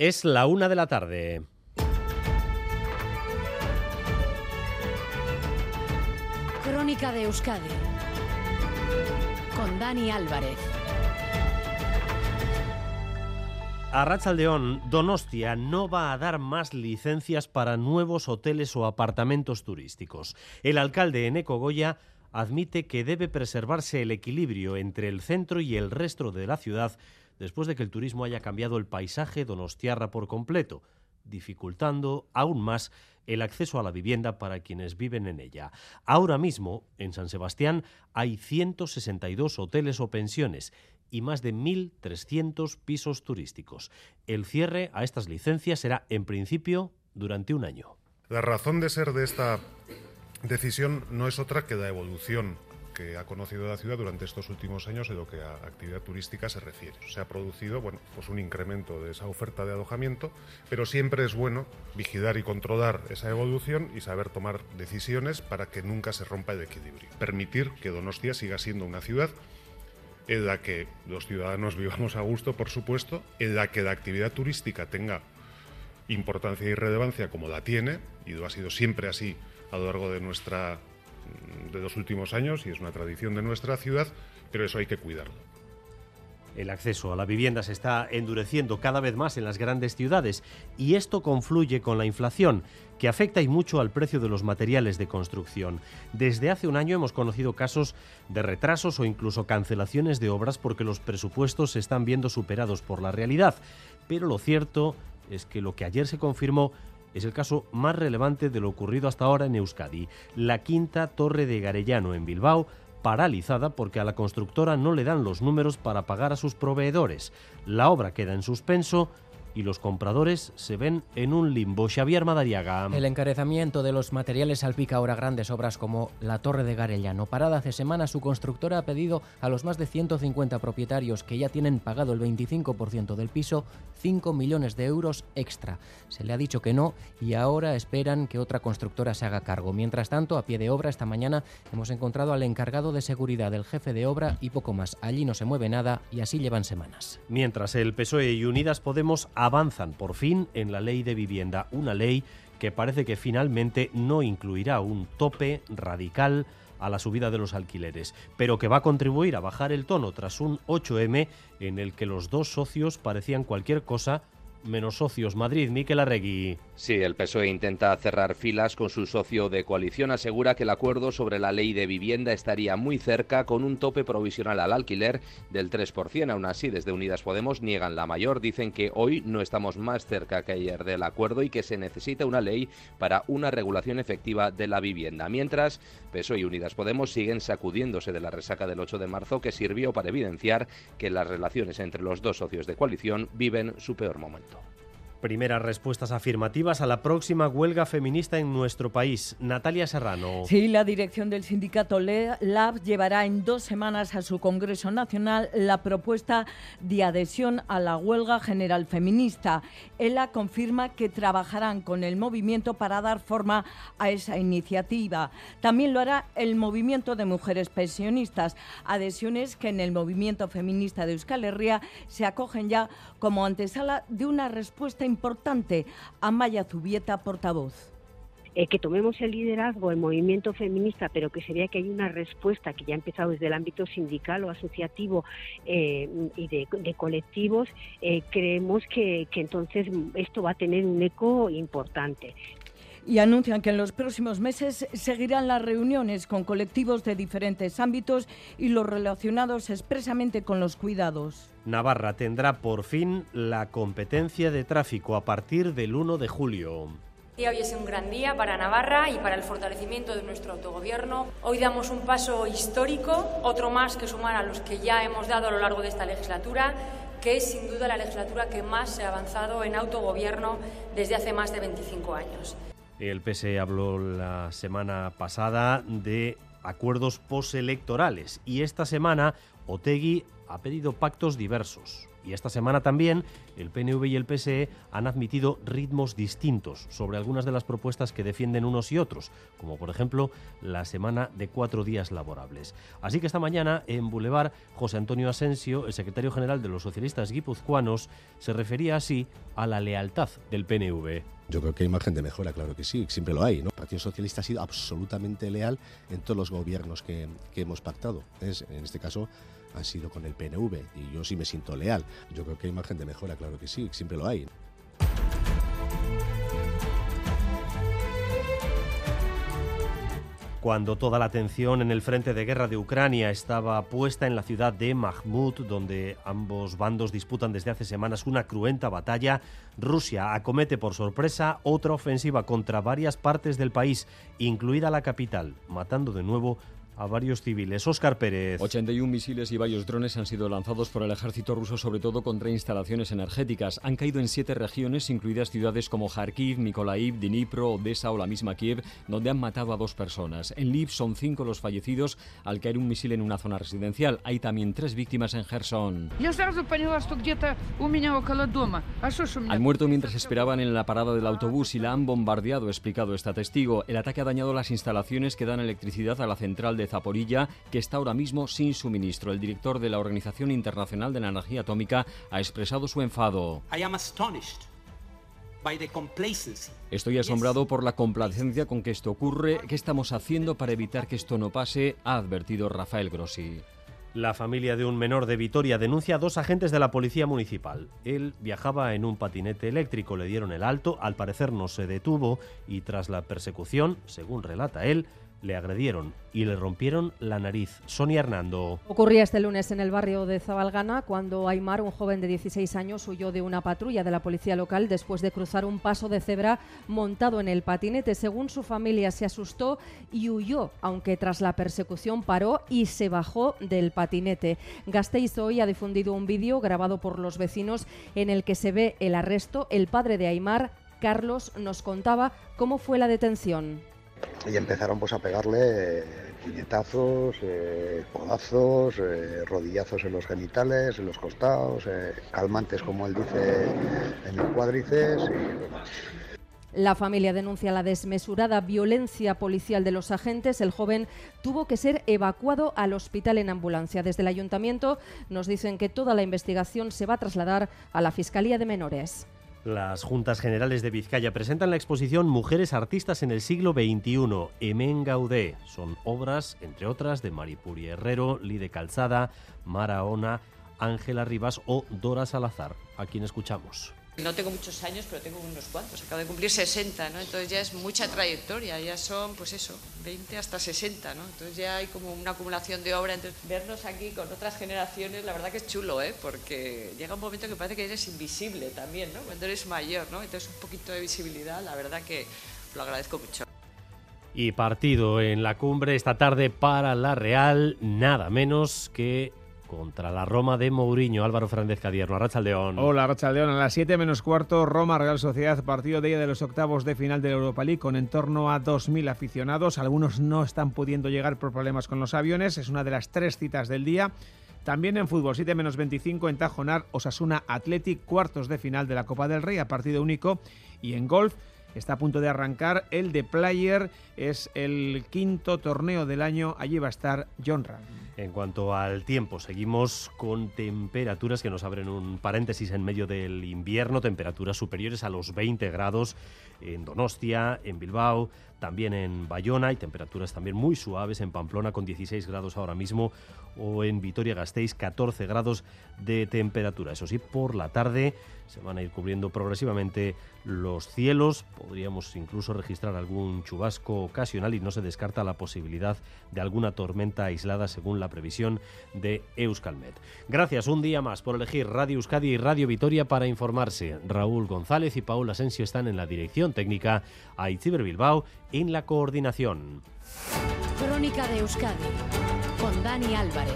Es la una de la tarde. Crónica de Euskadi con Dani Álvarez. A Rachaldeón, Donostia no va a dar más licencias para nuevos hoteles o apartamentos turísticos. El alcalde Eneco Goya admite que debe preservarse el equilibrio entre el centro y el resto de la ciudad después de que el turismo haya cambiado el paisaje donostiarra por completo, dificultando aún más el acceso a la vivienda para quienes viven en ella. Ahora mismo, en San Sebastián, hay 162 hoteles o pensiones y más de 1.300 pisos turísticos. El cierre a estas licencias será, en principio, durante un año. La razón de ser de esta decisión no es otra que la evolución ha conocido la ciudad durante estos últimos años en lo que a actividad turística se refiere. Se ha producido bueno, pues un incremento de esa oferta de alojamiento, pero siempre es bueno vigilar y controlar esa evolución y saber tomar decisiones para que nunca se rompa el equilibrio. Permitir que Donostia siga siendo una ciudad en la que los ciudadanos vivamos a gusto, por supuesto, en la que la actividad turística tenga importancia y relevancia como la tiene, y lo ha sido siempre así a lo largo de nuestra de los últimos años y es una tradición de nuestra ciudad, pero eso hay que cuidarlo. El acceso a la vivienda se está endureciendo cada vez más en las grandes ciudades y esto confluye con la inflación, que afecta y mucho al precio de los materiales de construcción. Desde hace un año hemos conocido casos de retrasos o incluso cancelaciones de obras porque los presupuestos se están viendo superados por la realidad. Pero lo cierto es que lo que ayer se confirmó es el caso más relevante de lo ocurrido hasta ahora en Euskadi. La quinta torre de Garellano en Bilbao paralizada porque a la constructora no le dan los números para pagar a sus proveedores. La obra queda en suspenso y los compradores se ven en un limbo. Xavier Madariaga. El encarecimiento de los materiales salpica ahora grandes obras como la Torre de Garellano. Parada hace semanas, su constructora ha pedido a los más de 150 propietarios que ya tienen pagado el 25% del piso 5 millones de euros extra. Se le ha dicho que no y ahora esperan que otra constructora se haga cargo. Mientras tanto, a pie de obra, esta mañana hemos encontrado al encargado de seguridad del jefe de obra y poco más. Allí no se mueve nada y así llevan semanas. Mientras el PSOE y Unidas Podemos avanzan por fin en la ley de vivienda, una ley que parece que finalmente no incluirá un tope radical a la subida de los alquileres, pero que va a contribuir a bajar el tono tras un 8M en el que los dos socios parecían cualquier cosa menos socios. Madrid, Miquel Arregui. Sí, el PSOE intenta cerrar filas con su socio de coalición. Asegura que el acuerdo sobre la ley de vivienda estaría muy cerca con un tope provisional al alquiler del 3%. Aún así, desde Unidas Podemos niegan la mayor. Dicen que hoy no estamos más cerca que ayer del acuerdo y que se necesita una ley para una regulación efectiva de la vivienda. Mientras, PSOE y Unidas Podemos siguen sacudiéndose de la resaca del 8 de marzo que sirvió para evidenciar que las relaciones entre los dos socios de coalición viven su peor momento. Primeras respuestas afirmativas a la próxima huelga feminista en nuestro país. Natalia Serrano. Sí, la dirección del sindicato LAB llevará en dos semanas a su Congreso Nacional la propuesta de adhesión a la huelga general feminista. ELA confirma que trabajarán con el movimiento para dar forma a esa iniciativa. También lo hará el movimiento de mujeres pensionistas, adhesiones que en el movimiento feminista de Euskal Herria se acogen ya como antesala de una respuesta importante. Amaya Zubieta, portavoz. Eh, que tomemos el liderazgo, el movimiento feminista, pero que sería que hay una respuesta que ya ha empezado desde el ámbito sindical o asociativo eh, y de, colectivos, eh, creemos que entonces esto va a tener un eco importante y anuncian que en los próximos meses seguirán las reuniones con colectivos de diferentes ámbitos y los relacionados expresamente con los cuidados. Navarra tendrá por fin la competencia de tráfico a partir del 1 de julio. Hoy es un gran día para Navarra y para el fortalecimiento de nuestro autogobierno. Hoy damos un paso histórico, otro más que sumar a los que ya hemos dado a lo largo de esta legislatura, que es sin duda la legislatura que más se ha avanzado en autogobierno desde hace más de 25 años. El PSE habló la semana pasada de acuerdos postelectorales y esta semana Otegui ha pedido pactos diversos. Y esta semana también el PNV y el PSE han admitido ritmos distintos sobre algunas de las propuestas que defienden unos y otros, como por ejemplo la semana de cuatro días laborables. Así que esta mañana en Boulevard, José Antonio Asensio, el secretario general de los socialistas guipuzcoanos, se refería así a la lealtad del PNV. Yo creo que hay margen de mejora, claro que sí, siempre lo hay. ¿no? El Partido Socialista ha sido absolutamente leal en todos los gobiernos que, que hemos pactado. Es, en este caso ha sido con el PNV y yo sí me siento leal. Yo creo que hay margen de mejora, claro que sí, siempre lo hay. cuando toda la atención en el frente de guerra de Ucrania estaba puesta en la ciudad de Mahmud, donde ambos bandos disputan desde hace semanas una cruenta batalla, Rusia acomete por sorpresa otra ofensiva contra varias partes del país, incluida la capital, matando de nuevo a varios civiles. Óscar Pérez. 81 misiles y varios drones han sido lanzados por el ejército ruso, sobre todo contra instalaciones energéticas. Han caído en siete regiones, incluidas ciudades como Kharkiv, Mykolaiv, Dnipro, Odessa o la misma Kiev, donde han matado a dos personas. En Lviv son cinco los fallecidos al caer un misil en una zona residencial. Hay también tres víctimas en Gerson. Han muerto mientras esperaban en la parada del autobús y la han bombardeado, explicado esta testigo. El ataque ha dañado las instalaciones que dan electricidad a la central de Zaporilla, que está ahora mismo sin suministro. El director de la Organización Internacional de la Energía Atómica ha expresado su enfado. Estoy asombrado por la complacencia con que esto ocurre. ¿Qué estamos haciendo para evitar que esto no pase? Ha advertido Rafael Grossi. La familia de un menor de Vitoria denuncia a dos agentes de la policía municipal. Él viajaba en un patinete eléctrico, le dieron el alto, al parecer no se detuvo y tras la persecución, según relata él, le agredieron y le rompieron la nariz. Sonia Hernando. Ocurría este lunes en el barrio de Zabalgana cuando Aymar, un joven de 16 años, huyó de una patrulla de la policía local después de cruzar un paso de cebra montado en el patinete. Según su familia, se asustó y huyó, aunque tras la persecución paró y se bajó del patinete. Gasteiz hoy ha difundido un vídeo grabado por los vecinos en el que se ve el arresto. El padre de Aymar, Carlos, nos contaba cómo fue la detención y empezaron pues a pegarle puñetazos, eh, codazos, eh, rodillazos en los genitales, en los costados, eh, calmantes como él dice en el cuádriceps la familia denuncia la desmesurada violencia policial de los agentes. El joven tuvo que ser evacuado al hospital en ambulancia. Desde el ayuntamiento nos dicen que toda la investigación se va a trasladar a la Fiscalía de Menores. Las Juntas Generales de Vizcaya presentan la exposición Mujeres Artistas en el siglo XXI, Emen Gaudé. Son obras, entre otras, de Maripuri Herrero, Lide Calzada, Mara Ona, Ángela Rivas o Dora Salazar, a quien escuchamos. No tengo muchos años, pero tengo unos cuantos. Acabo de cumplir 60, ¿no? Entonces ya es mucha trayectoria, ya son, pues eso, 20 hasta 60, ¿no? Entonces ya hay como una acumulación de obra. Entonces vernos aquí con otras generaciones, la verdad que es chulo, ¿eh? Porque llega un momento que parece que eres invisible también, ¿no? Cuando eres mayor, ¿no? Entonces un poquito de visibilidad, la verdad que lo agradezco mucho. Y partido en la cumbre esta tarde para la Real, nada menos que contra la Roma de Mourinho. Álvaro Fernández Cadierno, León. Hola, León. A las 7 menos cuarto, Roma Real Sociedad, partido de ella de los octavos de final de la Europa League con en torno a 2.000 aficionados. Algunos no están pudiendo llegar por problemas con los aviones. Es una de las tres citas del día. También en fútbol, 7 menos 25 en Tajonar, Osasuna Athletic, cuartos de final de la Copa del Rey a partido único. Y en golf, está a punto de arrancar el de Player, es el quinto torneo del año, allí va a estar John Ram. En cuanto al tiempo, seguimos con temperaturas que nos abren un paréntesis en medio del invierno, temperaturas superiores a los 20 grados en Donostia, en Bilbao, también en Bayona y temperaturas también muy suaves en Pamplona con 16 grados ahora mismo o en Vitoria-Gasteiz 14 grados de temperatura. Eso sí, por la tarde se van a ir cubriendo progresivamente los cielos, podríamos incluso registrar algún chubasco ocasional y no se descarta la posibilidad de alguna tormenta aislada según la previsión de Euskalmet. Gracias un día más por elegir Radio Euskadi y Radio Vitoria para informarse. Raúl González y Paul Asensio están en la dirección técnica, Aitziber Bilbao en la coordinación. Crónica de Euskadi con Dani Álvarez.